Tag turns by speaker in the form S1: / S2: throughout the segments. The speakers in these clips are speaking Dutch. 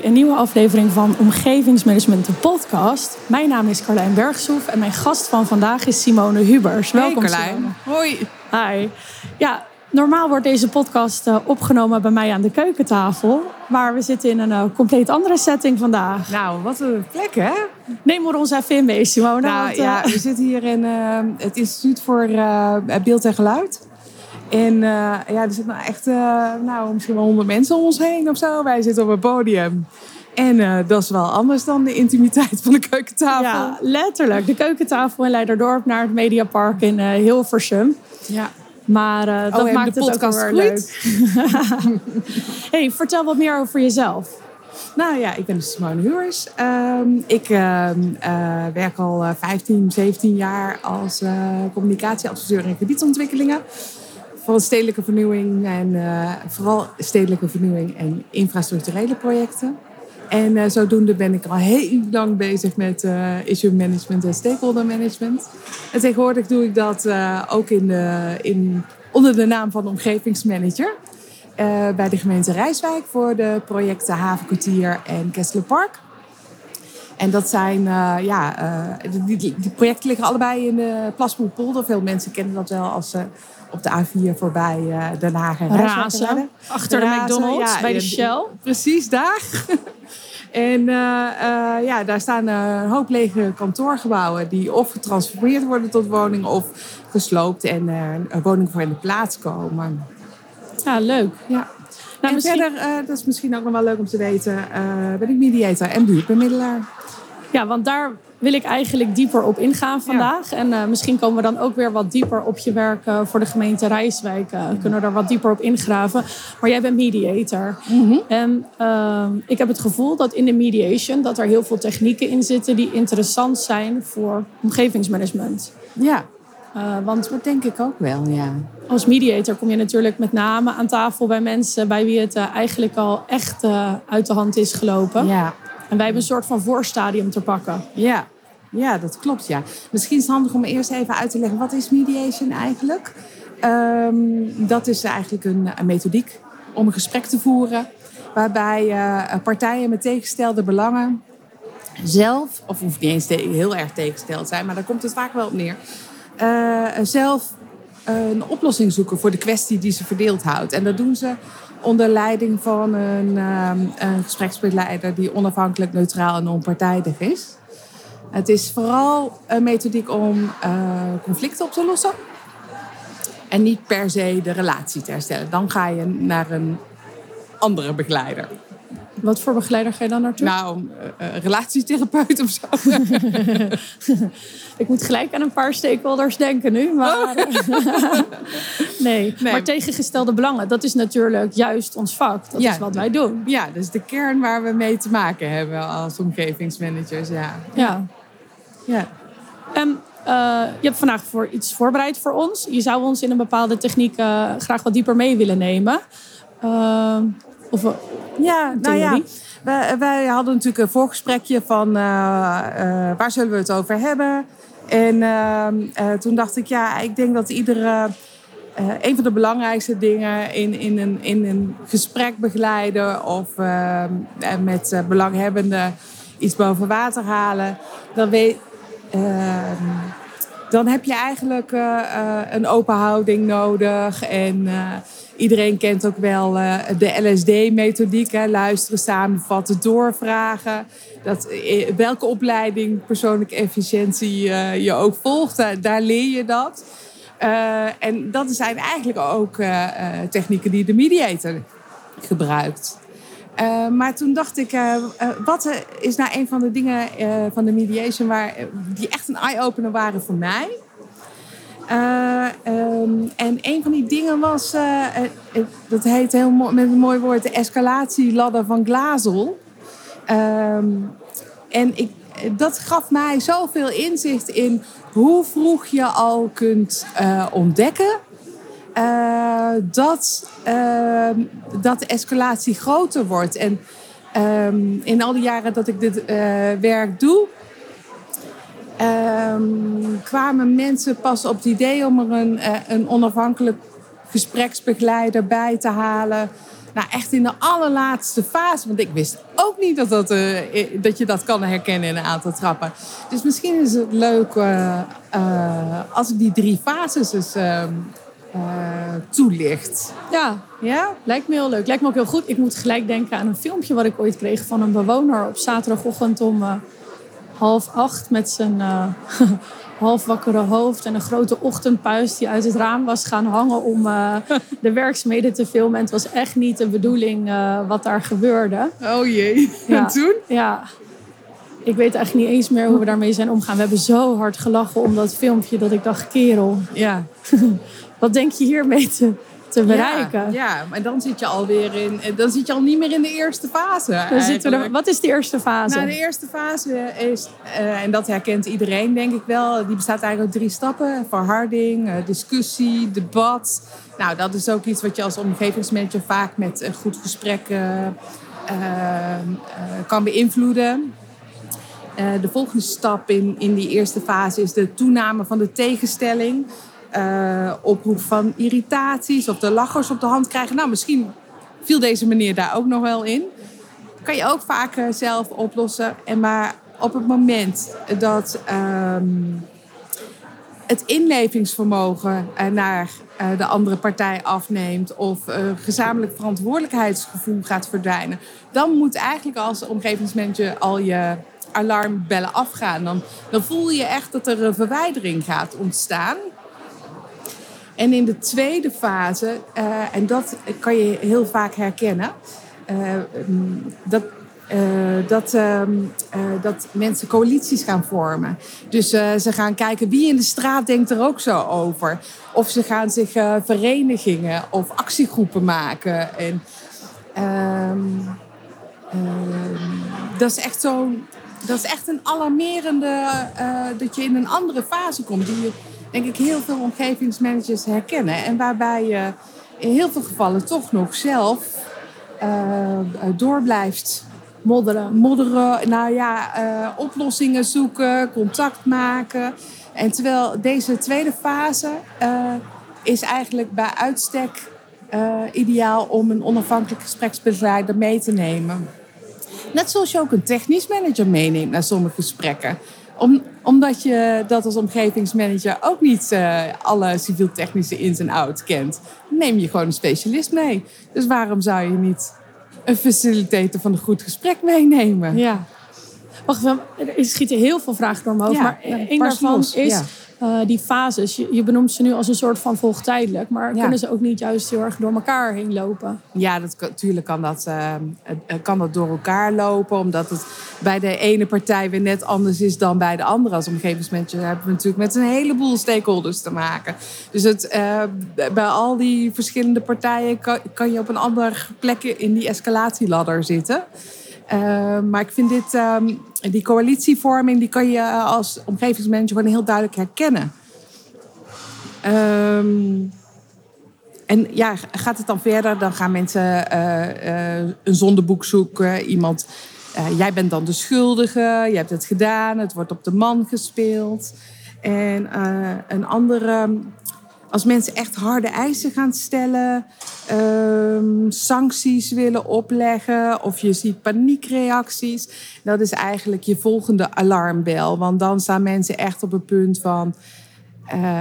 S1: bij een nieuwe aflevering van Omgevingsmanagement, de podcast. Mijn naam is Carlijn Bergsoef en mijn gast van vandaag is Simone Hubers.
S2: Welkom Carlijn. Hoi.
S1: Hi. Ja, normaal wordt deze podcast eh, opgenomen bij mij aan de keukentafel. Maar we zitten in een uh, compleet andere setting vandaag.
S2: Nou, wat een plek hè?
S1: Neem er ons even in mee, Simone.
S2: Nou, want, ja, we zitten hier in het Instituut voor Beeld en Geluid. En uh, ja, er zitten nou echt uh, nou, misschien wel honderd mensen om ons heen of zo. Wij zitten op een podium. En uh, dat is wel anders dan de intimiteit van de keukentafel.
S1: Ja, letterlijk. De keukentafel in Leiderdorp naar het Mediapark in Hilversum.
S2: Ja.
S1: Maar dat
S2: oh,
S1: maakt
S2: het
S1: ook weer leuk. hey, vertel wat meer over jezelf.
S2: Nou ja, ik ben dus Simone Huurs. Um, ik uh, werk al 15, 17 jaar als communicatieadviseur in gebiedsontwikkelingen voor stedelijke vernieuwing en uh, vooral stedelijke vernieuwing en infrastructurele projecten. En uh, zodoende ben ik al heel lang bezig met uh, issue management en stakeholder management. En tegenwoordig doe ik dat ook in de, in, onder de naam van omgevingsmanager. bij de gemeente Rijswijk voor de projecten Havenkwartier en Kesslerpark. En dat zijn, ja, die, die, projecten liggen allebei in de Plasboelpolder. Veel mensen kennen dat wel als op de A4 voorbij uh, Den Haag en
S1: Razen. Achter de McDonald's, bij de Shell.
S2: Precies, daar. en uh, uh, ja, daar staan een hoop lege kantoorgebouwen... die of getransformeerd worden tot woningen... of gesloopt en een woning voor in de plaats komen.
S1: Ja, leuk.
S2: Ja. Nou, en misschien... verder, dat is misschien ook nog wel leuk om te weten... ben ik mediator en buurtbemiddelaar.
S1: Ja, want daar wil ik eigenlijk dieper op ingaan vandaag. En uh, misschien komen we dan ook weer wat dieper op je werk uh, voor de gemeente Rijswijk. Uh, kunnen we daar wat dieper op ingraven. Maar jij bent mediator.
S2: Mm -hmm.
S1: En ik heb het gevoel dat in de mediation... dat er heel veel technieken in zitten die interessant zijn voor omgevingsmanagement.
S2: Ja, want dat denk ik ook wel, ja.
S1: Als mediator kom je natuurlijk met name aan tafel bij mensen... bij wie het eigenlijk al echt uit de hand is gelopen.
S2: Ja.
S1: En wij hebben een soort van voorstadium te pakken.
S2: Ja, ja dat klopt. Ja. Misschien is het handig om eerst even uit te leggen, wat is mediation eigenlijk? Um, dat is eigenlijk een, methodiek om een gesprek te voeren... waarbij uh, partijen met tegengestelde belangen zelf... of hoeft niet eens heel erg tegengesteld zijn, maar daar komt het vaak wel op neer... Uh, zelf een oplossing zoeken voor de kwestie die ze verdeeld houdt. En dat doen ze onder leiding van een, um, een gespreksbegeleider die onafhankelijk, neutraal en onpartijdig is. Het is vooral een methodiek om uh, conflicten op te lossen. En niet per se de relatie te herstellen. Dan ga je naar een andere begeleider.
S1: Wat voor begeleider ga je dan naartoe?
S2: Nou, uh, relatietherapeut of zo.
S1: ik moet gelijk aan een paar stakeholders denken nu. Maar, oh. nee. nee. maar tegengestelde belangen, dat is natuurlijk juist ons vak. Dat is wat wij doen.
S2: Ja, dat is de kern waar we mee te maken hebben als omgevingsmanagers. Ja.
S1: ja. Ja. En uh, je hebt vandaag voor iets voorbereid voor ons. Je zou ons in een bepaalde techniek uh, graag wat dieper mee willen nemen. Uh, of
S2: ja, nou ja. Wij, wij, hadden natuurlijk een voorgesprekje van waar zullen we het over hebben. En uh, toen dacht ik, ja, ik denk dat iedere. een van de belangrijkste dingen in, in, een, in een gesprek begeleiden of met belanghebbenden iets boven water halen, dan, weet, ehm, dan heb je eigenlijk een open houding nodig. En Iedereen kent ook wel de LSD-methodiek. Luisteren, samenvatten, doorvragen. Dat, eh, welke opleiding persoonlijke efficiëntie je ook volgt, daar, leer je dat. En dat zijn eigenlijk ook technieken die de mediator gebruikt. Maar toen dacht ik, wat is nou een van de dingen van de mediation waar, die echt een eye-opener waren voor mij? Um, en een van die dingen was, dat heet heel mooi, met een mooi woord, de escalatieladder van Glazel. Um, en ik, dat gaf mij zoveel inzicht in hoe vroeg je al kunt ontdekken dat, ehm, dat de escalatie groter wordt. En in al die jaren dat ik dit werk doe, um, kwamen mensen pas op het idee om er een, uh, een onafhankelijk gespreksbegeleider bij te halen. Nou, echt in de allerlaatste fase. Want ik wist ook niet dat, dat, dat je dat kan herkennen in een aantal trappen. Dus misschien is het leuk als ik die drie fases dus, ehm, toelicht.
S1: Ja. ja, lijkt me heel leuk. Lijkt me ook heel goed. Ik moet gelijk denken aan een filmpje wat ik ooit kreeg van een bewoner op zaterdagochtend om half acht met zijn half wakkere hoofd en een grote ochtendpuist die uit het raam was gaan hangen om de werkzaamheden te filmen. En het was echt niet de bedoeling wat daar gebeurde.
S2: Oh jee. Ja, en toen?
S1: Ja. Ik weet eigenlijk niet eens meer hoe we daarmee zijn omgaan. We hebben zo hard gelachen om dat filmpje dat ik dacht, kerel.
S2: Ja.
S1: wat denk je hiermee te, te bereiken.
S2: Ja, maar dan zit je alweer in. Dan zit je al niet meer in de eerste fase. Dan zitten
S1: we er, wat is de eerste fase?
S2: Nou, de eerste fase is, uh, en dat herkent iedereen denk ik wel, die bestaat eigenlijk uit drie stappen: verharding, uh, discussie, debat. Nou, dat is ook iets wat je als omgevingsmanager vaak met een goed gesprek uh, kan beïnvloeden. de volgende stap in, in die eerste fase is de toename van de tegenstelling uh, oproep van irritaties of de lachers op de hand krijgen. Nou, misschien viel deze meneer daar ook nog wel in. Kan je ook vaak zelf oplossen. En maar op het moment dat um, het inlevingsvermogen naar de andere partij afneemt of gezamenlijk verantwoordelijkheidsgevoel gaat verdwijnen, dan moet eigenlijk als omgevingsmanager al je alarmbellen afgaan. Dan, dan voel je echt dat er een verwijdering gaat ontstaan. En in de tweede fase, uh, en dat kan je heel vaak herkennen, uh, dat, uh, dat, dat mensen coalities gaan vormen. Dus ze gaan kijken wie in de straat denkt er ook zo over. Of ze gaan zich verenigingen of actiegroepen maken. En ehm, dat is echt zo. Dat is echt een alarmerende dat je in een andere fase komt. Die je denk ik heel veel omgevingsmanagers herkennen. En waarbij je in heel veel gevallen toch nog zelf uh, door blijft modderen. Modderen, nou ja, uh, oplossingen zoeken, contact maken. En terwijl deze tweede fase uh, is eigenlijk bij uitstek ideaal om een onafhankelijk gespreksbegeleider mee te nemen. Net zoals je ook een technisch manager meeneemt naar sommige gesprekken. Om, omdat je dat als omgevingsmanager ook niet uh, alle civiel-technische ins en outs kent. Neem je gewoon een specialist mee. Dus waarom zou je niet een facilitator van een goed gesprek meenemen?
S1: Ja. Wacht, er schieten heel veel vragen door me hoofd. Ja, maar één daarvan is... Ja uh, die fases, je, je, benoemt ze nu als een soort van volgtijdelijk. Maar kunnen ze ook niet juist heel erg door elkaar heen lopen?
S2: Ja, natuurlijk kan dat, uh, kan dat door elkaar lopen. Omdat het bij de ene partij weer net anders is dan bij de andere. Als omgevingsmanager hebben we natuurlijk met een heleboel stakeholders te maken. Dus het, uh, bij al die verschillende partijen kan, kan je op een andere plek in die escalatieladder zitten. Uh, maar ik vind dit, um, die coalitievorming, die kan je als omgevingsmanager gewoon heel duidelijk herkennen. Um, en ja, gaat het dan verder, dan gaan mensen uh, een zondeboek zoeken. Iemand, jij bent dan de schuldige, je hebt het gedaan, het wordt op de man gespeeld. En een andere als mensen echt harde eisen gaan stellen, um, sancties willen opleggen of je ziet paniekreacties, dat is eigenlijk je volgende alarmbel. Want dan staan mensen echt op het punt van. Uh,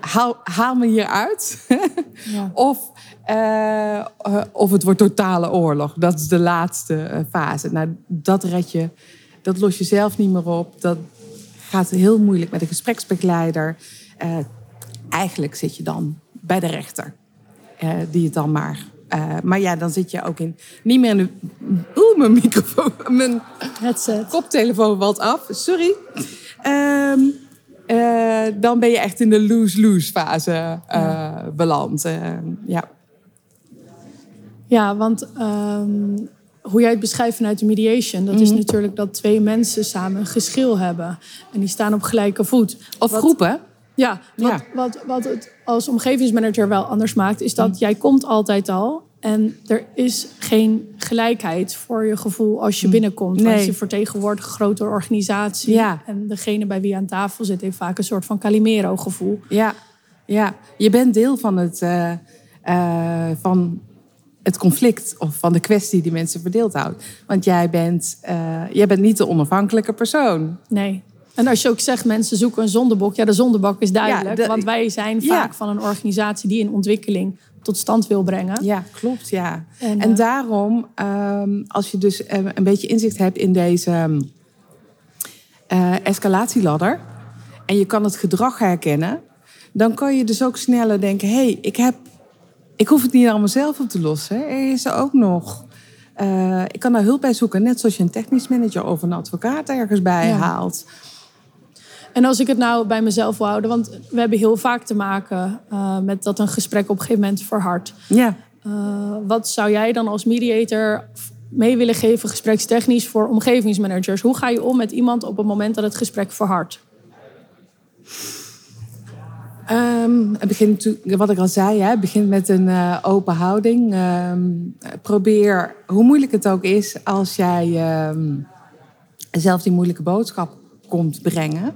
S2: haal, haal, me hier uit. ja. of, uh, of het wordt totale oorlog. Dat is de laatste fase. Nou, dat red je, dat los je zelf niet meer op. Dat gaat heel moeilijk met een gespreksbegeleider. Eigenlijk zit je dan bij de rechter. Uh, die het dan maar. Uh, maar ja, dan zit je ook in. Niet meer in de. Oeh, mijn microfoon. Mijn
S1: Headset.
S2: koptelefoon valt af. Sorry. Um, uh, dan ben je echt in de lose-lose fase ja. beland. ja.
S1: Ja, want um, hoe jij het beschrijft vanuit de mediation, dat mm -hmm. is mhm. natuurlijk dat twee mensen samen een geschil hebben. En die staan op gelijke voet.
S2: Of Wat, groepen.
S1: Ja, wat, Wat, wat het als omgevingsmanager wel anders maakt, is dat mm. jij komt altijd al. En er is geen gelijkheid voor je gevoel als je mm. binnenkomt. Nee. Want je vertegenwoordigt een grote organisatie. Ja. En degene bij wie je aan tafel zit, heeft vaak een soort van Calimero-gevoel.
S2: Ja. ja, je bent deel van het. Uh, uh, van het conflict of van de kwestie die mensen verdeeld houdt. Want jij bent, uh, jij bent niet de onafhankelijke persoon.
S1: Nee. En als je ook zegt, mensen zoeken een zondebok. Ja, de zondebok is duidelijk. want wij zijn vaak van een organisatie die een ontwikkeling tot stand wil brengen.
S2: Ja, klopt. Ja. En, en daarom, um, als je dus een beetje inzicht hebt in deze uh, escalatieladder... en je kan het gedrag herkennen... dan kan je dus ook sneller denken... hé, hey, ik heb ik hoef het niet allemaal zelf op te lossen. Er is er ook nog. Uh, ik kan daar hulp bij zoeken, net zoals je een technisch manager of een advocaat ergens bij haalt.
S1: En als ik het nou bij mezelf wil houden, want we hebben heel vaak te maken uh, met dat een gesprek op een gegeven moment verhardt.
S2: Ja.
S1: Uh, wat zou jij dan als mediator mee willen geven, gesprekstechnisch, voor omgevingsmanagers? Hoe ga je om met iemand op het moment dat het gesprek verhardt?
S2: Um, het begint, wat ik al zei, hè, het begint met een uh, open houding. Um, probeer, hoe moeilijk het ook is, als jij um, zelf die moeilijke boodschap komt brengen.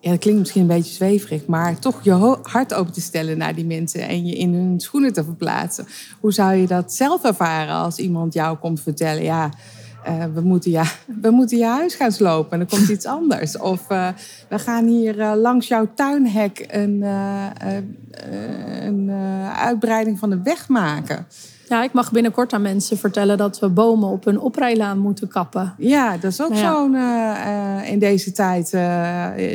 S2: Ja, dat klinkt misschien een beetje zweverig, maar toch je hart open te stellen naar die mensen en je in hun schoenen te verplaatsen. Hoe zou je dat zelf ervaren als iemand jou komt vertellen? Ja, uh, we, moeten ja, we moeten je huis gaan slopen en er komt iets anders. Of uh, we gaan hier uh, langs jouw tuinhek een, een uitbreiding van de weg maken.
S1: Ja, ik mag binnenkort aan mensen vertellen dat we bomen op hun oprijlaan moeten kappen.
S2: Ja, dat is ook ja. zo'n in deze tijd.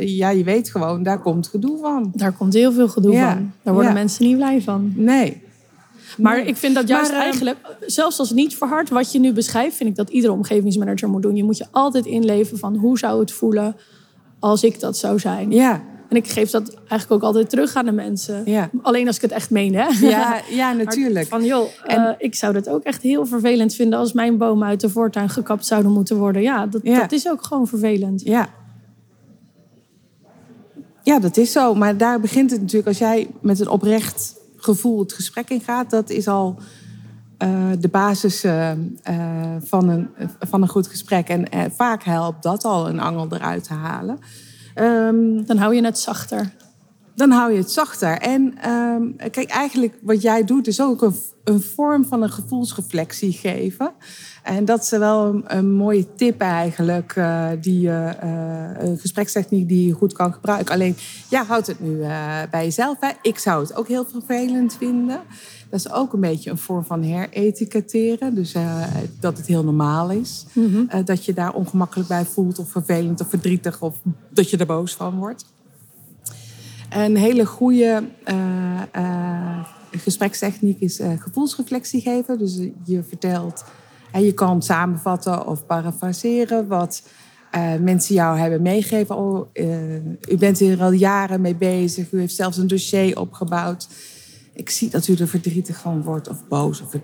S2: ja, je weet gewoon, daar komt gedoe van.
S1: Daar komt heel veel gedoe ja. van. Daar worden ja. mensen niet blij van.
S2: Nee.
S1: Maar ik vind dat juist maar, eigenlijk, zelfs als niet verhard wat je nu beschrijft, vind ik dat iedere omgevingsmanager moet doen. Je moet je altijd inleven van hoe zou het voelen als ik dat zou zijn.
S2: Ja.
S1: En ik geef dat eigenlijk ook altijd terug aan de mensen.
S2: Ja.
S1: Alleen als ik het echt meen, hè?
S2: Ja, ja natuurlijk.
S1: van joh, en... uh, ik zou het ook echt heel vervelend vinden als mijn bomen uit de voortuin gekapt zouden moeten worden. Ja, dat,
S2: ja.
S1: dat is ook gewoon vervelend.
S2: Ja. Ja, dat is zo. Maar daar begint het natuurlijk als jij met een oprecht gevoel het gesprek in gaat, dat is al uh, de basis uh, van, een, van een goed gesprek. En vaak helpt dat al een angel eruit te halen.
S1: Um, dan hou je het zachter.
S2: Dan hou je het zachter. En um, kijk, eigenlijk wat jij doet is ook een, een vorm van een gevoelsreflectie geven. En dat is wel een, een mooie tip eigenlijk, uh, die, uh, een gesprekstechniek die je goed kan gebruiken. Alleen, ja, houd het nu uh, bij jezelf. Hè. Ik zou het ook heel vervelend vinden. Dat is ook een beetje een vorm van heretiketteren. Dus dat het heel normaal is. Mm -hmm. dat je daar ongemakkelijk bij voelt of vervelend of verdrietig of dat je er boos van wordt. Een hele goede gesprekstechniek is gevoelsreflectie geven. Dus je vertelt en je kan samenvatten of parafraseren wat uh, mensen jou hebben meegegeven. Oh, uh, u bent hier al jaren mee bezig. U heeft zelfs een dossier opgebouwd. Ik zie dat u er verdrietig van wordt, of boos, of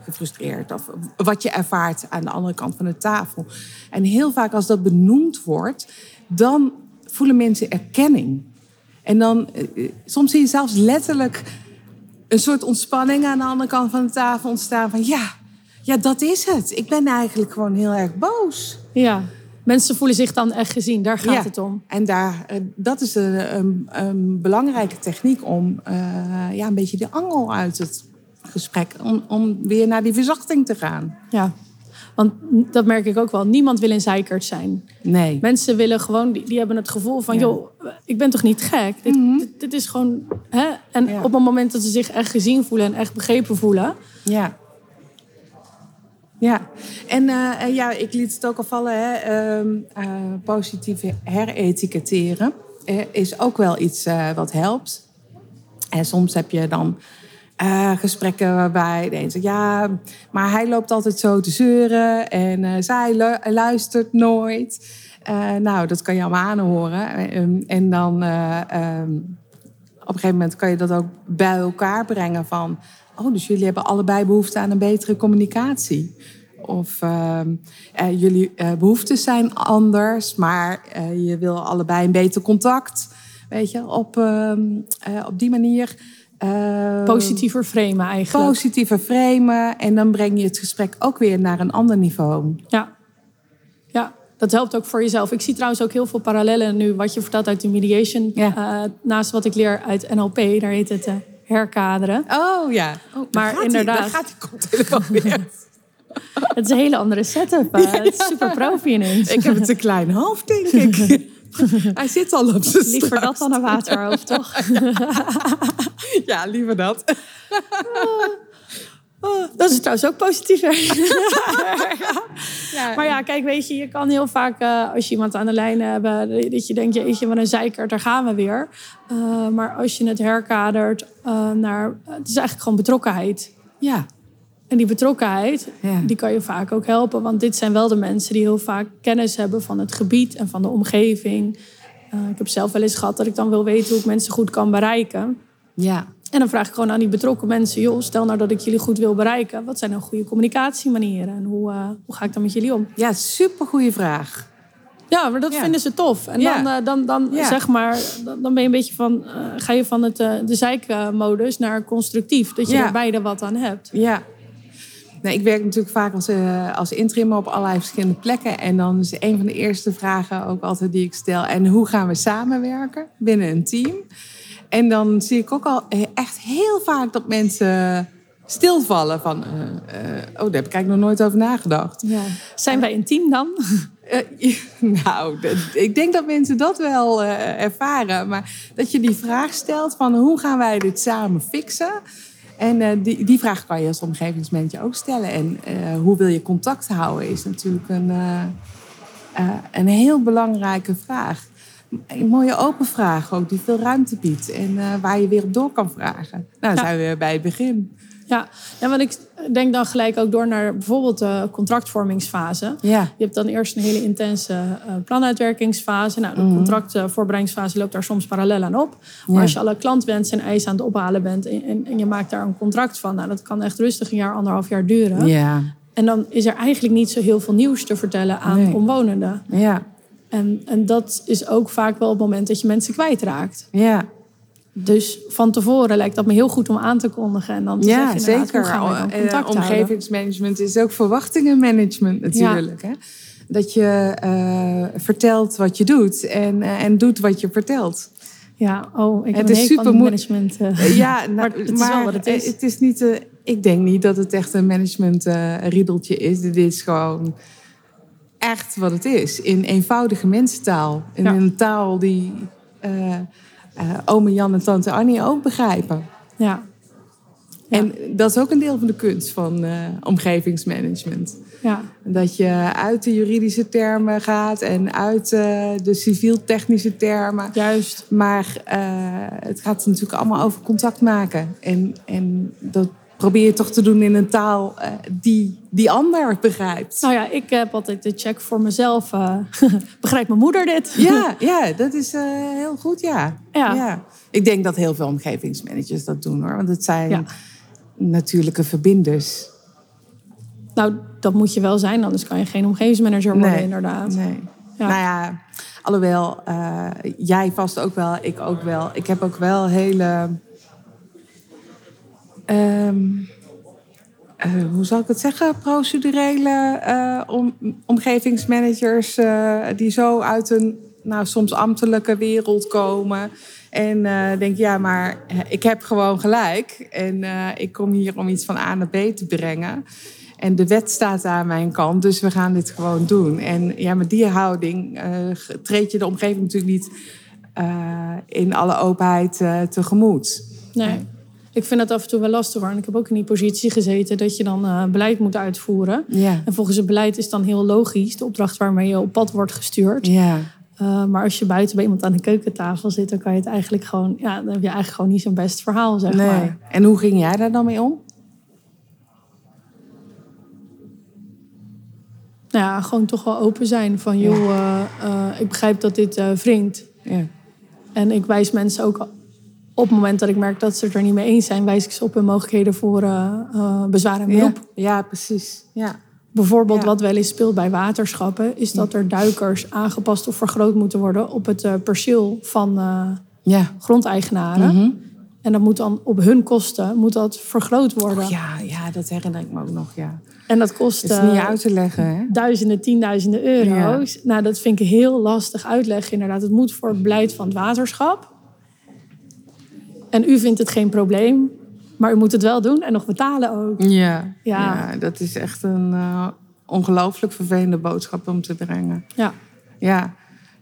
S2: gefrustreerd. Of wat je ervaart aan de andere kant van de tafel. En heel vaak als dat benoemd wordt, dan voelen mensen erkenning. En dan, uh, soms zie je zelfs letterlijk een soort ontspanning aan de andere kant van de tafel ontstaan. Van ja, ja, dat is het. Ik ben eigenlijk gewoon heel erg boos.
S1: Ja, mensen voelen zich dan echt gezien. Daar gaat
S2: ja.
S1: het om.
S2: En daar, dat is een, een, een belangrijke techniek om uh, ja, een beetje de angel uit het gesprek... Om, om weer naar die verzachting te gaan.
S1: Ja, want dat merk ik ook wel. Niemand wil een zeikert zijn.
S2: Nee.
S1: Mensen willen gewoon, die, die hebben het gevoel van... Ja. joh, ik ben toch niet gek? Dit, mm -hmm. dit, dit is gewoon... Hè? En ja. op het moment dat ze zich echt gezien voelen en echt begrepen voelen...
S2: Ja ja, en uh, ja, ik liet het ook al vallen, hè, uh, uh, positieve heretiketteren is ook wel iets wat helpt. En soms heb je dan gesprekken waarbij de een zegt, ja, maar hij loopt altijd zo te zeuren en zij lu luistert nooit. nou, dat kan je allemaal aanhoren. Um, en dan um, op een gegeven moment kan je dat ook bij elkaar brengen van... Oh, dus jullie hebben allebei behoefte aan een betere communicatie. Of uh, uh, jullie uh, behoeftes zijn anders, maar uh, je wil allebei een beter contact. Weet je, op, op die manier.
S1: positiever framen eigenlijk.
S2: Positiever framen. En dan breng je het gesprek ook weer naar een ander niveau.
S1: Ja. Ja, dat helpt ook voor jezelf. Ik zie trouwens ook heel veel parallellen nu, wat je vertelt uit de mediation. Ja. naast wat ik leer uit NLP, daar heet het herkaderen.
S2: Oh ja. Oh,
S1: maar inderdaad.
S2: daar gaat die koptelefoon weer.
S1: Het is een hele andere setup. Uh, het is super profi ineens.
S2: Ik heb het een klein hoofd, denk ik. Hij zit al op zijn
S1: Liever dat dan een waterhoofd, toch?
S2: ja, liever dat.
S1: Oh, dat is trouwens ook positief. ja. Maar ja, kijk, weet je, je kan heel vaak uh, als je iemand aan de lijn hebt, dat je denkt, jeetje, wat een zeikert, daar gaan we weer. Uh, maar als je het herkadert uh, naar, het is eigenlijk gewoon betrokkenheid.
S2: Ja.
S1: En die betrokkenheid, ja. die kan je vaak ook helpen. Want dit zijn wel de mensen die heel vaak kennis hebben van het gebied en van de omgeving. ik heb zelf wel eens gehad dat ik dan wil weten hoe ik mensen goed kan bereiken.
S2: Ja.
S1: En dan vraag ik gewoon aan die betrokken mensen: joh, stel nou dat ik jullie goed wil bereiken. Wat zijn dan goede communicatiemanieren en hoe, uh, hoe ga ik dan met jullie om?
S2: Ja, super goede vraag.
S1: Ja, maar dat ja. vinden ze tof. En ja. dan, uh, dan, dan ja. zeg maar, dan ben je een beetje van, uh, ga je van het, de zeikmodus naar constructief. Dat je er beide wat aan hebt.
S2: Ja. Nee, ik werk natuurlijk vaak als, als interim op allerlei verschillende plekken. En dan is een van de eerste vragen ook altijd die ik stel. En hoe gaan we samenwerken binnen een team? En dan zie ik ook al echt heel vaak dat mensen stilvallen van... Uh, uh, oh, daar heb ik eigenlijk nog nooit over nagedacht.
S1: Ja. Zijn wij een team dan?
S2: Uh, nou, ik denk dat mensen dat wel ervaren. Maar dat je die vraag stelt van hoe gaan wij dit samen fixen... En die, die vraag kan je als omgevingsmanager ook stellen. En hoe wil je contact houden is natuurlijk een, een heel belangrijke vraag een mooie open vraag ook, die veel ruimte biedt. En uh, waar je weer op door kan vragen. Nou, dan ja. zijn we weer bij het begin.
S1: Ja. ja, want ik denk dan gelijk ook door naar bijvoorbeeld de contractvormingsfase.
S2: Ja.
S1: Je hebt dan eerst een hele intense uh, planuitwerkingsfase. Nou, de mm. contractvoorbereidingsfase loopt daar soms parallel aan op. Maar ja. als je alle klantwensen en eisen aan het ophalen bent... En, en, en, je maakt daar een contract van... Nou, dat kan echt rustig een jaar, anderhalf jaar duren.
S2: Ja.
S1: En dan is er eigenlijk niet zo heel veel nieuws te vertellen aan nee. omwonenden.
S2: Ja.
S1: En, en dat is ook vaak wel het moment dat je mensen kwijtraakt.
S2: Ja.
S1: Dus van tevoren lijkt dat me heel goed om aan te kondigen. En dan te
S2: ja,
S1: zeggen,
S2: zeker.
S1: Gaan we uh,
S2: omgevingsmanagement is ook verwachtingenmanagement natuurlijk. Ja. Hè? Dat je uh, vertelt wat je doet en, uh, en doet wat je vertelt.
S1: Ja, oh, ik het is super management.
S2: ja, nou,
S1: maar het is wel wat het is.
S2: Het is niet, ik denk niet dat het echt een management riedeltje is. Dit is gewoon echt wat het is. In eenvoudige mensentaal. In ja. een taal die uh, uh, ome Jan en tante Annie ook begrijpen.
S1: Ja.
S2: ja. En dat is ook een deel van de kunst van uh, omgevingsmanagement.
S1: Ja.
S2: Dat je uit de juridische termen gaat en uit de civiel-technische termen.
S1: Juist.
S2: Maar het gaat natuurlijk allemaal over contact maken. En, en dat probeer je toch te doen in een taal uh, die die ander begrijpt.
S1: Nou ja, ik heb altijd de check voor mezelf. Uh, begrijpt mijn moeder dit?
S2: ja, ja, dat is uh, heel goed, ja.
S1: ja.
S2: Ja. Ik denk dat heel veel omgevingsmanagers dat doen hoor. Want het zijn ja. natuurlijke verbinders.
S1: Nou, dat moet je wel zijn, anders kan je geen omgevingsmanager worden,
S2: nee,
S1: inderdaad.
S2: Nee. Ja. Nou ja, alhoewel, jij vast ook wel, ik ook wel. Ik heb ook wel hele Um, uh, hoe zal ik het zeggen? Procedurele uh, om, omgevingsmanagers uh, die zo uit een nou, soms ambtelijke wereld komen. En denk, ja, maar ik heb gewoon gelijk. En ik kom hier om iets van A naar B te brengen. En de wet staat aan mijn kant, dus we gaan dit gewoon doen. En ja, met die houding treed je de omgeving natuurlijk niet in alle openheid tegemoet.
S1: Nee. Ik vind het af en toe wel lastig hoor. En ik heb ook in die positie gezeten dat je dan uh, beleid moet uitvoeren.
S2: Ja.
S1: En volgens het beleid is dan heel logisch de opdracht waarmee je op pad wordt gestuurd.
S2: Ja.
S1: Uh, maar als je buiten bij iemand aan de keukentafel zit, dan kan je het eigenlijk gewoon, ja, dan heb je eigenlijk gewoon niet zo'n best verhaal, zeg
S2: nee.
S1: maar.
S2: En hoe ging jij daar dan mee om?
S1: Nou ja, gewoon toch wel open zijn van, joh, uh, ik begrijp dat dit wringt.
S2: Ja.
S1: En ik wijs mensen ook op het moment dat ik merk dat ze het er niet mee eens zijn, wijs ik ze op hun mogelijkheden voor uh, uh, bezwaar en beroep.
S2: Ja, ja, precies. Ja.
S1: Bijvoorbeeld ja. wat wel eens speelt bij waterschappen, is dat er duikers aangepast of vergroot moeten worden op het uh, perceel van
S2: ja.
S1: grondeigenaren.
S2: Mm -hmm.
S1: En dat moet dan op hun kosten moet dat vergroot worden.
S2: Oh, ja, ja, dat herinner ik me ook nog, ja.
S1: En dat kost
S2: is niet uit te leggen, hè?
S1: duizenden, tienduizenden euro's. Nou, dat vind ik heel lastig uitleggen, inderdaad. Het moet voor het beleid van het waterschap. En u vindt het geen probleem, maar u moet het wel doen en nog betalen ook.
S2: Ja, ja. dat is echt een uh, ongelooflijk vervelende boodschap om te brengen.
S1: Ja.
S2: Ja,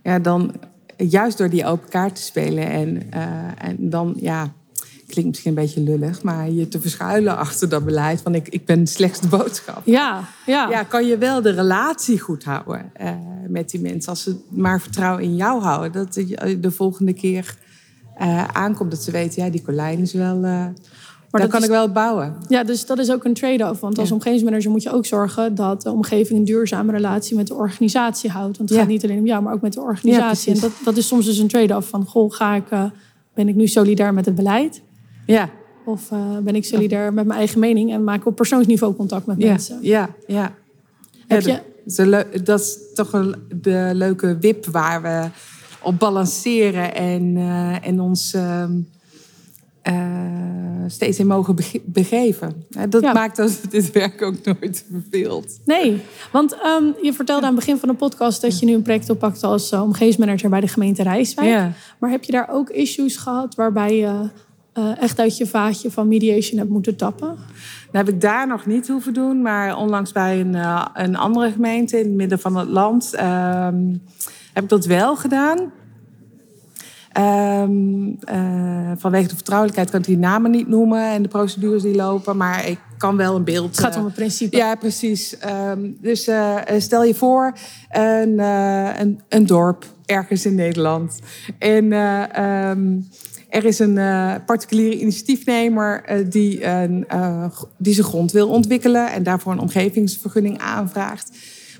S2: ja dan juist door die open kaart te spelen en, uh, en dan, ja, klinkt misschien een beetje lullig, maar je te verschuilen achter dat beleid van ik, ik ben slechts de boodschap.
S1: Ja, ja.
S2: ja, kan je wel de relatie goed houden uh, met die mensen. Als ze maar vertrouwen in jou houden, dat de volgende keer uh, aankomt, dat ze weten, ja, die Colijn is wel. Uh, maar daar kan ik wel bouwen.
S1: Ja, dus dat is ook een trade-off. Want als ja. omgevingsmanager moet je ook zorgen dat de omgeving een duurzame relatie met de organisatie houdt. Want het ja. gaat niet alleen om jou, maar ook met de organisatie. en dat, dat is soms dus een trade-off van, goh, ga ik, uh, ben ik nu solidair met het beleid?
S2: Ja.
S1: Of ben ik solidair met mijn eigen mening en maak ik op persoonsniveau contact met mensen?
S2: Ja, ja.
S1: Heb je...
S2: Dat is toch een, de leuke wip waar we op balanceren en, uh, en ons uh, uh, steeds in mogen begeven. dat ja. maakt dat dit werk ook nooit verveelt.
S1: Nee, want um, je vertelde aan het begin van de podcast dat je nu een project oppakt als uh, omgevingsmanager bij de gemeente Rijswijk.
S2: Ja.
S1: Maar heb je daar ook issues gehad waarbij je echt uit je vaatje van mediation hebt moeten tappen?
S2: Dat heb ik daar nog niet hoeven doen, maar onlangs bij een, een andere gemeente in het midden van het land. Um, heb ik dat wel gedaan. Um, uh, vanwege de vertrouwelijkheid kan ik die namen niet noemen en de procedures die lopen, maar ik kan wel een beeld.
S1: Het gaat om het principe.
S2: Ja, precies. Um, dus uh, stel je voor een, een, een, dorp ergens in Nederland. En um, er is een particuliere initiatiefnemer die, een, die zijn grond wil ontwikkelen en daarvoor een omgevingsvergunning aanvraagt.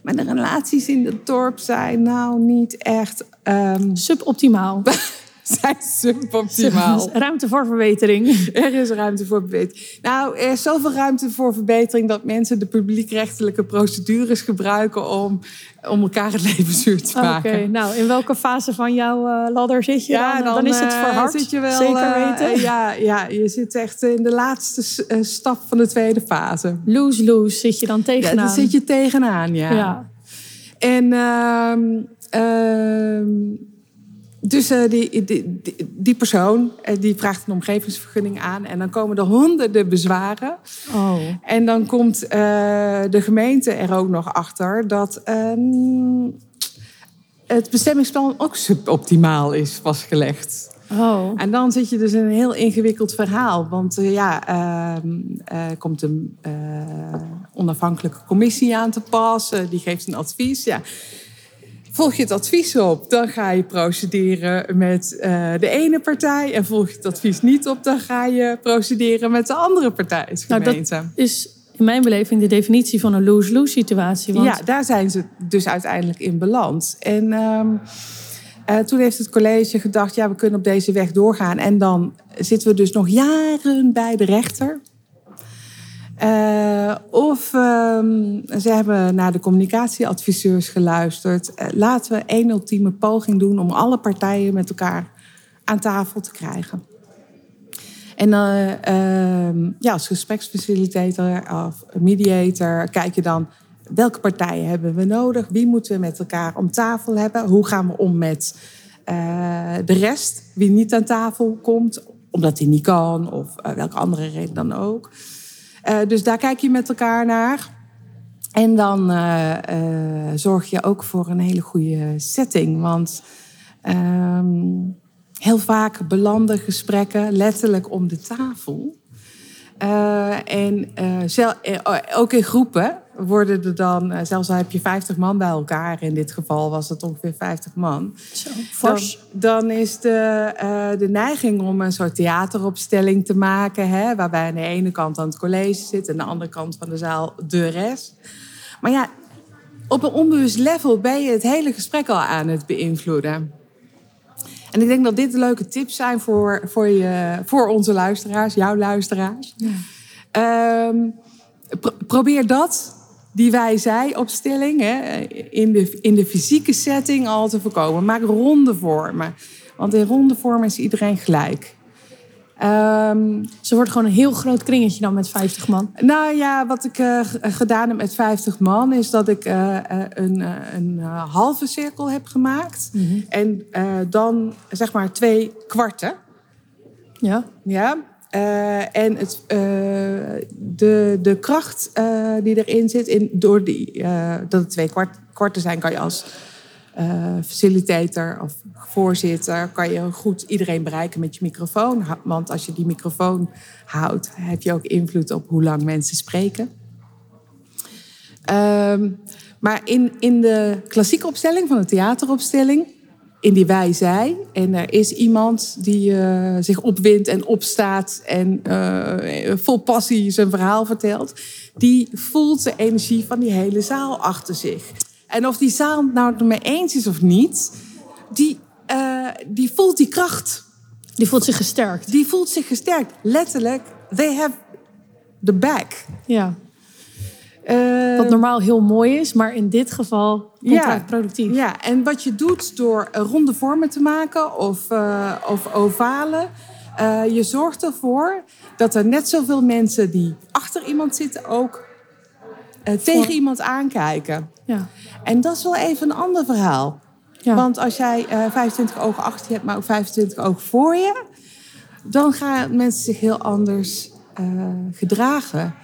S2: Maar de relaties in het dorp zijn nou niet echt... Um...
S1: Suboptimaal.
S2: zijn suboptimaal.
S1: Ruimte voor verbetering.
S2: Er is ruimte voor verbetering. Nou, er is zoveel ruimte voor verbetering dat mensen de publiekrechtelijke procedures gebruiken om, om elkaar het leven zuur te maken.
S1: Oké, nou, in welke fase van jouw uh, ladder zit je
S2: ja,
S1: dan?
S2: dan?
S1: Dan is het verhard,
S2: zit je wel,
S1: zeker weten.
S2: Uh, ja, ja, je zit echt in de laatste stap van de tweede fase.
S1: Lose-lose zit je dan tegenaan.
S2: Ja, daar zit je tegenaan, ja.
S1: ja.
S2: En... Uh, dus uh, die, die, die, persoon uh, die vraagt een omgevingsvergunning aan. En dan komen er honderden bezwaren.
S1: Oh.
S2: En dan komt uh, de gemeente er ook nog achter dat ehm, het bestemmingsplan ook suboptimaal is vastgelegd.
S1: Oh.
S2: En dan zit je dus in een heel ingewikkeld verhaal. Want ja, er komt een onafhankelijke commissie aan te passen. Die geeft een advies. Ja. Volg je het advies op, dan ga je procederen met uh, de ene partij. En volg je het advies niet op, dan ga je procederen met de andere partij.
S1: Nou, dat is in mijn beleving de definitie van een lose-lose situatie. Want...
S2: Ja, daar zijn ze dus uiteindelijk in beland. En um, uh, toen heeft het college gedacht, ja, we kunnen op deze weg doorgaan. En dan zitten we dus nog jaren bij de rechter. Uh, of um, ze hebben naar de communicatieadviseurs geluisterd. Uh, laten we één ultieme poging doen om alle partijen met elkaar aan tafel te krijgen. En uh, ja, als gespreksfacilitator of mediator kijk je dan welke partijen hebben we nodig, wie moeten we met elkaar om tafel hebben, hoe gaan we om met de rest, wie niet aan tafel komt, omdat hij niet kan of welke andere reden dan ook. Uh, dus daar kijk je met elkaar naar. En dan uh, uh, zorg je ook voor een hele goede setting. Want um, heel vaak belanden gesprekken letterlijk om de tafel. en ook in groepen worden er dan, zelfs al heb je 50 man bij elkaar, in dit geval was het ongeveer 50 man.
S1: Zo, fors.
S2: Dan, dan is de, uh, de neiging om een soort theateropstelling te maken, hè, waarbij aan de ene kant aan het college zit en aan de andere kant van de zaal de rest. Maar ja, op een onbewust level ben je het hele gesprek al aan het beïnvloeden. En ik denk dat dit leuke tips zijn voor, voor, je, voor onze luisteraars, jouw luisteraars.
S1: Ja.
S2: Um, pro probeer dat die wij zei opstelling hè, in, de, in de fysieke setting al te voorkomen. Maak ronde vormen. Want in ronde vormen is iedereen gelijk. Um,
S1: Ze wordt gewoon een heel groot kringetje dan met 50 man.
S2: Nou ja, wat ik uh, gedaan heb met 50 man is dat ik uh, een, uh, een halve cirkel heb gemaakt.
S1: Mm -hmm.
S2: En dan zeg maar twee kwarten.
S1: Ja.
S2: Ja. Uh, en het, uh, de, de kracht uh, die erin zit, in, door die, dat het twee kwart, kwarten zijn, kan je als facilitator of voorzitter, kan je goed iedereen bereiken met je microfoon. Want als je die microfoon houdt, heb je ook invloed op hoe lang mensen spreken. Um, maar in, in de klassieke opstelling van de theateropstelling, in die wij-zij, en er is iemand die uh, zich opwindt en opstaat en uh, vol passie zijn verhaal vertelt, die voelt de energie van die hele zaal achter zich. En of die zaal nou het ermee eens is of niet, die, uh, die voelt die kracht.
S1: Die voelt zich gesterkt.
S2: Die voelt zich gesterkt. Letterlijk, they have the back.
S1: Ja. Uh, wat normaal heel mooi is, maar in dit geval contractproductief.
S2: Ja, ja, en wat je doet door ronde vormen te maken of, uh, of ovalen, uh, je zorgt ervoor dat er net zoveel mensen die achter iemand zitten ook tegen iemand aankijken.
S1: Ja.
S2: En dat is wel even een ander verhaal. Ja. Want als jij 25 ogen achter je hebt, maar ook 25 ogen voor je, dan gaan mensen zich heel anders gedragen.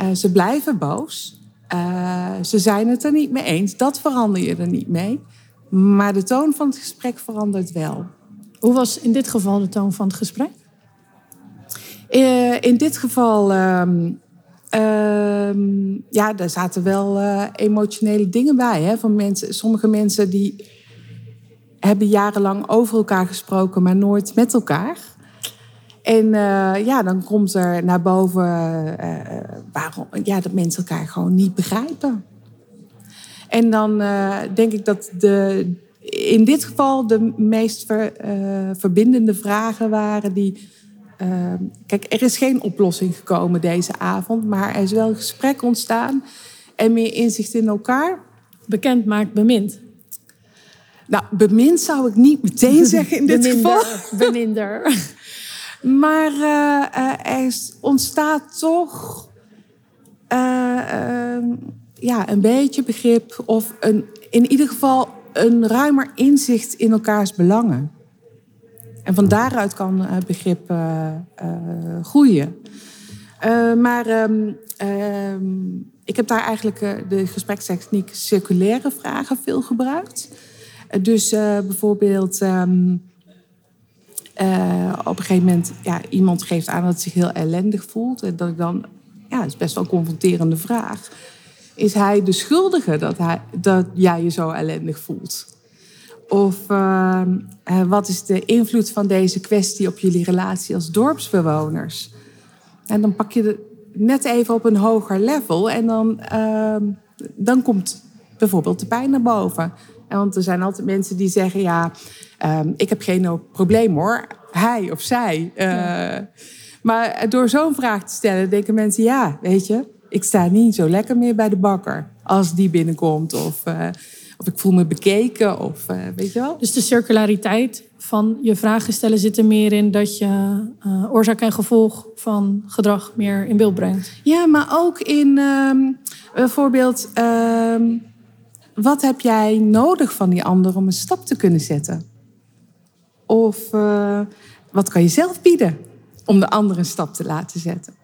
S2: Uh, ze blijven boos. Uh, ze zijn het er niet mee eens. Dat verander je er niet mee. Maar de toon van het gesprek verandert wel.
S1: Hoe was in dit geval de toon van het gesprek?
S2: Uh, in dit geval, uh, ja, daar zaten wel emotionele dingen bij. Hè, van mensen, sommige mensen die hebben jarenlang over elkaar gesproken, maar nooit met elkaar. En uh, ja, dan komt er naar boven uh, waarom, ja, dat mensen elkaar gewoon niet begrijpen. En dan uh, denk ik dat de, in dit geval de meest ver, verbindende vragen waren die. kijk, er is geen oplossing gekomen deze avond, maar er is wel een gesprek ontstaan en meer inzicht in elkaar.
S1: Bekend maakt bemind.
S2: Nou, bemind zou ik niet meteen zeggen in dit
S1: beminder,
S2: geval.
S1: Beminder.
S2: Maar uh, er ontstaat toch uh, ja, een beetje begrip of een, in ieder geval een ruimer inzicht in elkaars belangen. En van daaruit kan begrip groeien. maar um, ik heb daar eigenlijk de gesprekstechniek circulaire vragen veel gebruikt. dus bijvoorbeeld. Uh, op een gegeven moment, ja, iemand geeft aan dat het zich heel ellendig voelt. En dat dan, ja, is best wel een confronterende vraag. Is hij de schuldige dat, hij, dat jij je zo ellendig voelt? Of uh, uh, wat is de invloed van deze kwestie op jullie relatie als dorpsbewoners? En dan pak je het net even op een hoger level en dan, dan komt bijvoorbeeld de pijn naar boven. Want er zijn altijd mensen die zeggen: Ja, um, ik heb geen probleem hoor. Hij of zij. Uh, ja. Maar door zo'n vraag te stellen, denken mensen: Ja, weet je, ik sta niet zo lekker meer bij de bakker als die binnenkomt. Of, uh, of ik voel me bekeken. Of, uh, weet je wel?
S1: Dus de circulariteit van je vragen stellen zit er meer in dat je oorzaak en gevolg van gedrag meer in beeld brengt.
S2: Ja, maar ook in um, bijvoorbeeld. Um, wat heb jij nodig van die ander om een stap te kunnen zetten? Of uh, wat kan je zelf bieden om de ander een stap te laten zetten?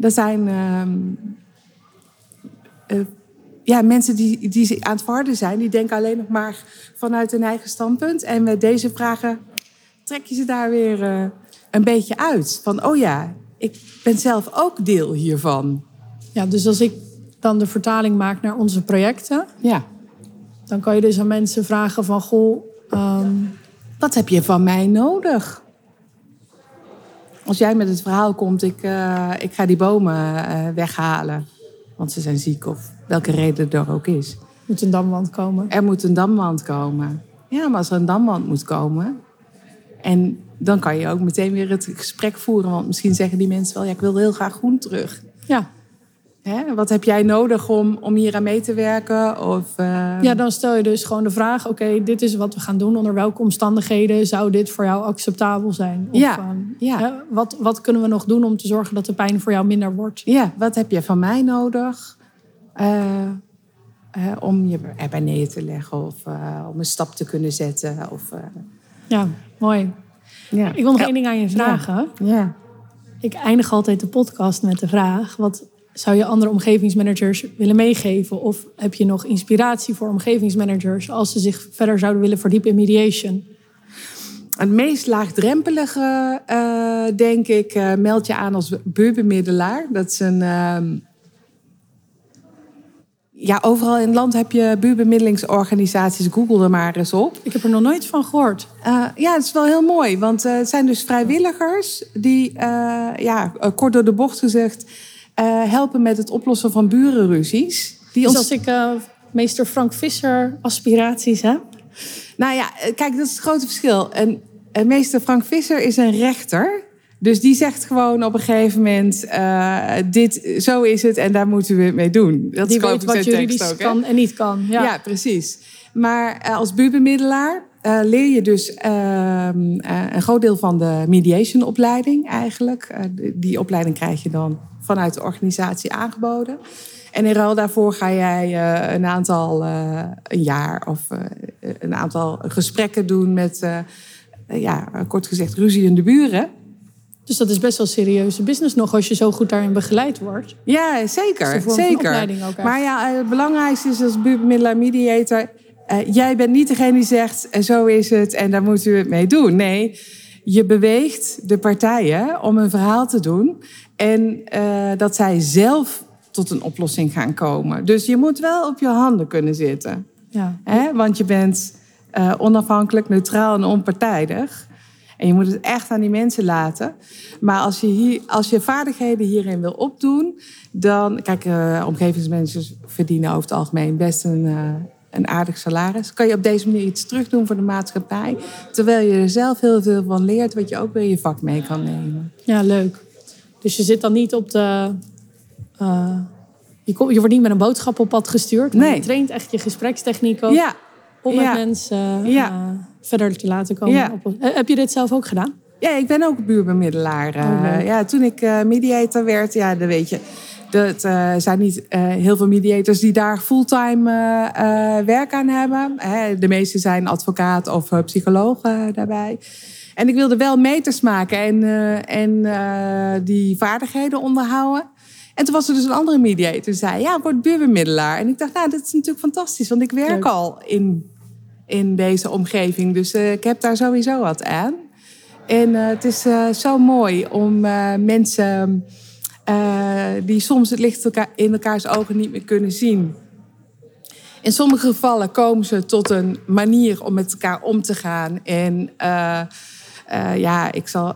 S2: Er zijn uh, uh, ja, mensen die, die aan het varden zijn, die denken alleen nog maar vanuit hun eigen standpunt. En met deze vragen trek je ze daar weer een beetje uit. Van, oh ja, ik ben zelf ook deel hiervan.
S1: Ja, dus als ik dan de vertaling maakt naar onze projecten.
S2: Ja.
S1: Dan kan je dus aan mensen vragen van... Goh, um...
S2: wat heb je van mij nodig? Als jij met het verhaal komt, ik, uh, ik ga die bomen uh, weghalen. Want ze zijn ziek of welke reden er ook is.
S1: Moet een damwand komen.
S2: Er moet een damwand komen. Ja, maar als er een damwand moet komen... En dan kan je ook meteen weer het gesprek voeren. Want misschien zeggen die mensen wel, ja, ik wil heel graag groen terug.
S1: Ja.
S2: Hè? Wat heb jij nodig om, om hier aan mee te werken? Of, uh...
S1: Ja, dan stel je dus gewoon de vraag: oké, dit is wat we gaan doen. Onder welke omstandigheden zou dit voor jou acceptabel zijn?
S2: Of, ja. Uh, ja.
S1: Hè? Wat, wat kunnen we nog doen om te zorgen dat de pijn voor jou minder wordt?
S2: Ja, wat heb je van mij nodig? Uh, om je erbij neer te leggen of om een stap te kunnen zetten. Of,
S1: ja, mooi. Ja. Ik wil nog één ding aan je vragen.
S2: Ja.
S1: Ik eindig altijd de podcast met de vraag: wat zou je andere omgevingsmanagers willen meegeven? Of heb je nog inspiratie voor omgevingsmanagers als ze zich verder zouden willen verdiepen in mediation?
S2: Het meest laagdrempelige, uh, denk ik, uh, meld je aan als buurbemiddelaar. Dat is een. Uh, ja, overal in het land heb je buurbemiddelingsorganisaties. Google er maar eens op.
S1: Ik heb er nog nooit van gehoord.
S2: Uh, ja, het is wel heel mooi. Want het zijn dus vrijwilligers die, ja, kort door de bocht gezegd, helpen met het oplossen van burenruzies.
S1: Die dus als ik meester Frank Visser aspiraties heb?
S2: Nou ja, kijk, dat is het grote verschil. En, en meester Frank Visser is een rechter. Dus die zegt gewoon op een gegeven moment: uh, dit, zo is het en daar moeten we het mee doen.
S1: Dat die weet wat juridisch ook, kan en niet kan. Ja,
S2: ja precies. Maar uh, als buurbemiddelaar uh, leer je dus ehm, een groot deel van de mediation-opleiding eigenlijk. die opleiding krijg je dan vanuit de organisatie aangeboden. En in ruil daarvoor ga jij uh, een aantal, uh, een jaar of uh, een aantal gesprekken doen met, ja, kort gezegd, ruziende buren.
S1: Dus dat is best wel serieuze business nog als je zo goed daarin begeleid wordt.
S2: Ja, zeker. zeker. maar ja, het belangrijkste is als buurbemiddelaar mediator. jij bent niet degene die zegt, zo is het en daar moeten we het mee doen. Nee, je beweegt de partijen om een verhaal te doen. En dat zij zelf tot een oplossing gaan komen. Dus je moet wel op je handen kunnen zitten.
S1: Ja.
S2: Hè? Want je bent uh, onafhankelijk, neutraal en onpartijdig. En je moet het echt aan die mensen laten. Maar als je, hier, als je vaardigheden hierin wil opdoen, dan. Kijk, uh, omgevingsmanagers verdienen over het algemeen best een, uh, een aardig salaris. Kan je op deze manier iets terugdoen voor de maatschappij. Terwijl je er zelf heel veel van leert, wat je ook weer je vak mee kan nemen.
S1: Ja, leuk. Dus je zit dan niet op de uh, je, kom, je wordt niet met een boodschap op pad gestuurd. Maar nee. je traint echt je gesprekstechniek ook.
S2: Ja.
S1: Om met mensen uh, verder te laten komen. Op, heb je dit zelf ook gedaan?
S2: Ja, ik ben ook buurbemiddelaar. Oh, ja, toen ik mediator werd, ja, dan weet je... Dat uh, zijn niet uh, heel veel mediators die daar fulltime uh, werk aan hebben. de meeste zijn advocaat of psycholoog daarbij. En ik wilde wel meters maken en, en die vaardigheden onderhouden. En toen was er dus een andere mediator die zei, ja, word buurbemiddelaar. En ik dacht, nou, dat is natuurlijk fantastisch, want ik werk al in, in deze omgeving. Dus uh, ik heb daar sowieso wat aan. En het is zo mooi om mensen die soms het licht in elkaars ogen niet meer kunnen zien. In sommige gevallen komen ze tot een manier om met elkaar om te gaan. En uh, ja, ik zal,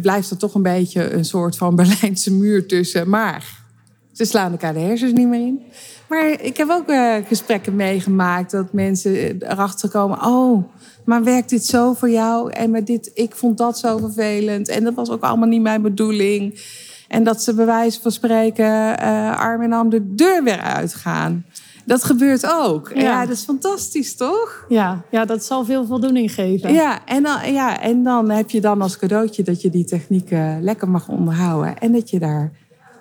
S2: blijft er toch een beetje een soort van Berlijnse muur tussen. Maar ze slaan elkaar de hersens niet meer in. Maar ik heb ook uh, gesprekken meegemaakt dat mensen erachter komen: oh, maar werkt dit zo voor jou? En met dit, ik vond dat zo vervelend. En dat was ook allemaal niet mijn bedoeling. En dat ze bij wijze van spreken uh, arm in arm de deur weer uitgaan. Dat gebeurt ook. Ja. dat is fantastisch, toch?
S1: Ja, ja, dat zal veel voldoening geven.
S2: Ja en, dan, ja, en dan heb je dan als cadeautje dat je die techniek lekker mag onderhouden. En dat je daar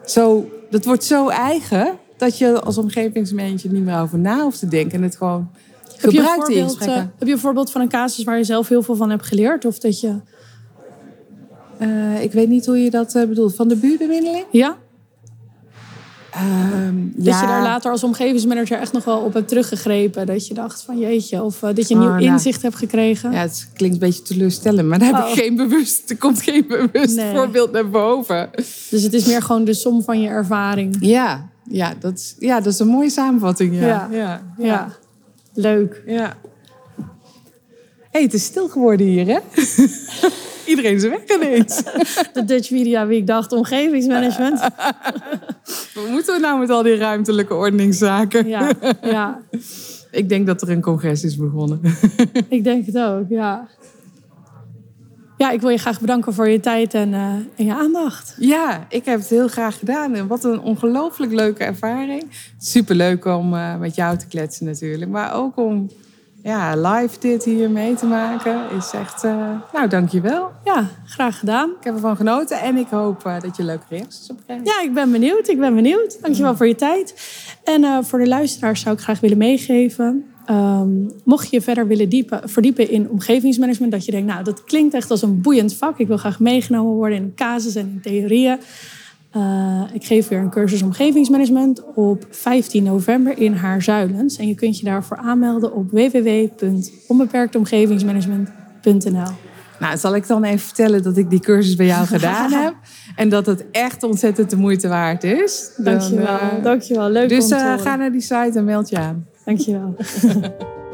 S2: zo... Dat wordt zo eigen dat je als omgevingsmanager niet meer over na hoeft te denken. En het gewoon heb gebruikt
S1: je een uh, Heb je een voorbeeld van een casus waar je zelf heel veel van hebt geleerd? Of dat je...
S2: Uh, ik weet niet hoe je dat uh, bedoelt. Van de buurbemiddeling?
S1: Ja. Um, dat ja. je daar later als omgevingsmanager echt nog wel op hebt teruggegrepen. Dat je dacht van jeetje, of uh, dat je een nieuw oh, nou. inzicht hebt gekregen.
S2: Ja, het klinkt een beetje teleurstellend, maar daar heb ik oh. geen bewust, er komt geen bewust voorbeeld naar boven.
S1: Dus het is meer gewoon de som van je ervaring.
S2: Ja, ja, dat, ja dat is een mooie samenvatting. Ja,
S1: ja, ja. ja. leuk.
S2: Ja. Hey, het is stil geworden hier, hè? Iedereen is weg ineens.
S1: De Dutch Media Week dacht omgevingsmanagement.
S2: Wat moeten we nou met al die ruimtelijke ordeningszaken?
S1: Ja, ja.
S2: Ik denk dat er een congres is begonnen.
S1: Ik denk het ook, ja. Ja, ik wil je graag bedanken voor je tijd en, uh, en je aandacht.
S2: Ja, ik heb het heel graag gedaan. En wat een ongelooflijk leuke ervaring. Superleuk om uh, met jou te kletsen natuurlijk. Maar ook om ja, live dit hier mee te maken is echt... Uh, nou, dankjewel.
S1: Ja, graag gedaan.
S2: Ik heb ervan genoten en ik hoop uh, dat je leuke reacties op krijgt.
S1: Ja, ik ben benieuwd. Ik ben benieuwd. Dankjewel ja. voor je tijd. En uh, voor de luisteraars zou ik graag willen meegeven... ehm, mocht je verder willen diepen, verdiepen in omgevingsmanagement, dat je denkt, nou, dat klinkt echt als een boeiend vak. Ik wil graag meegenomen worden in casus en in theorieën. Uh, ik geef weer een cursus omgevingsmanagement op 15 november in Haarzuilens. En je kunt je daarvoor aanmelden op www.onbeperkteomgevingsmanagement.nl.
S2: Nou, zal ik dan even vertellen dat ik die cursus bij jou gedaan heb. En dat het echt ontzettend de moeite waard is.
S1: Dankjewel, uh, dankjewel. Leuk
S2: dus,
S1: om te
S2: uh, ga naar die site en meld je aan.
S1: Dankjewel.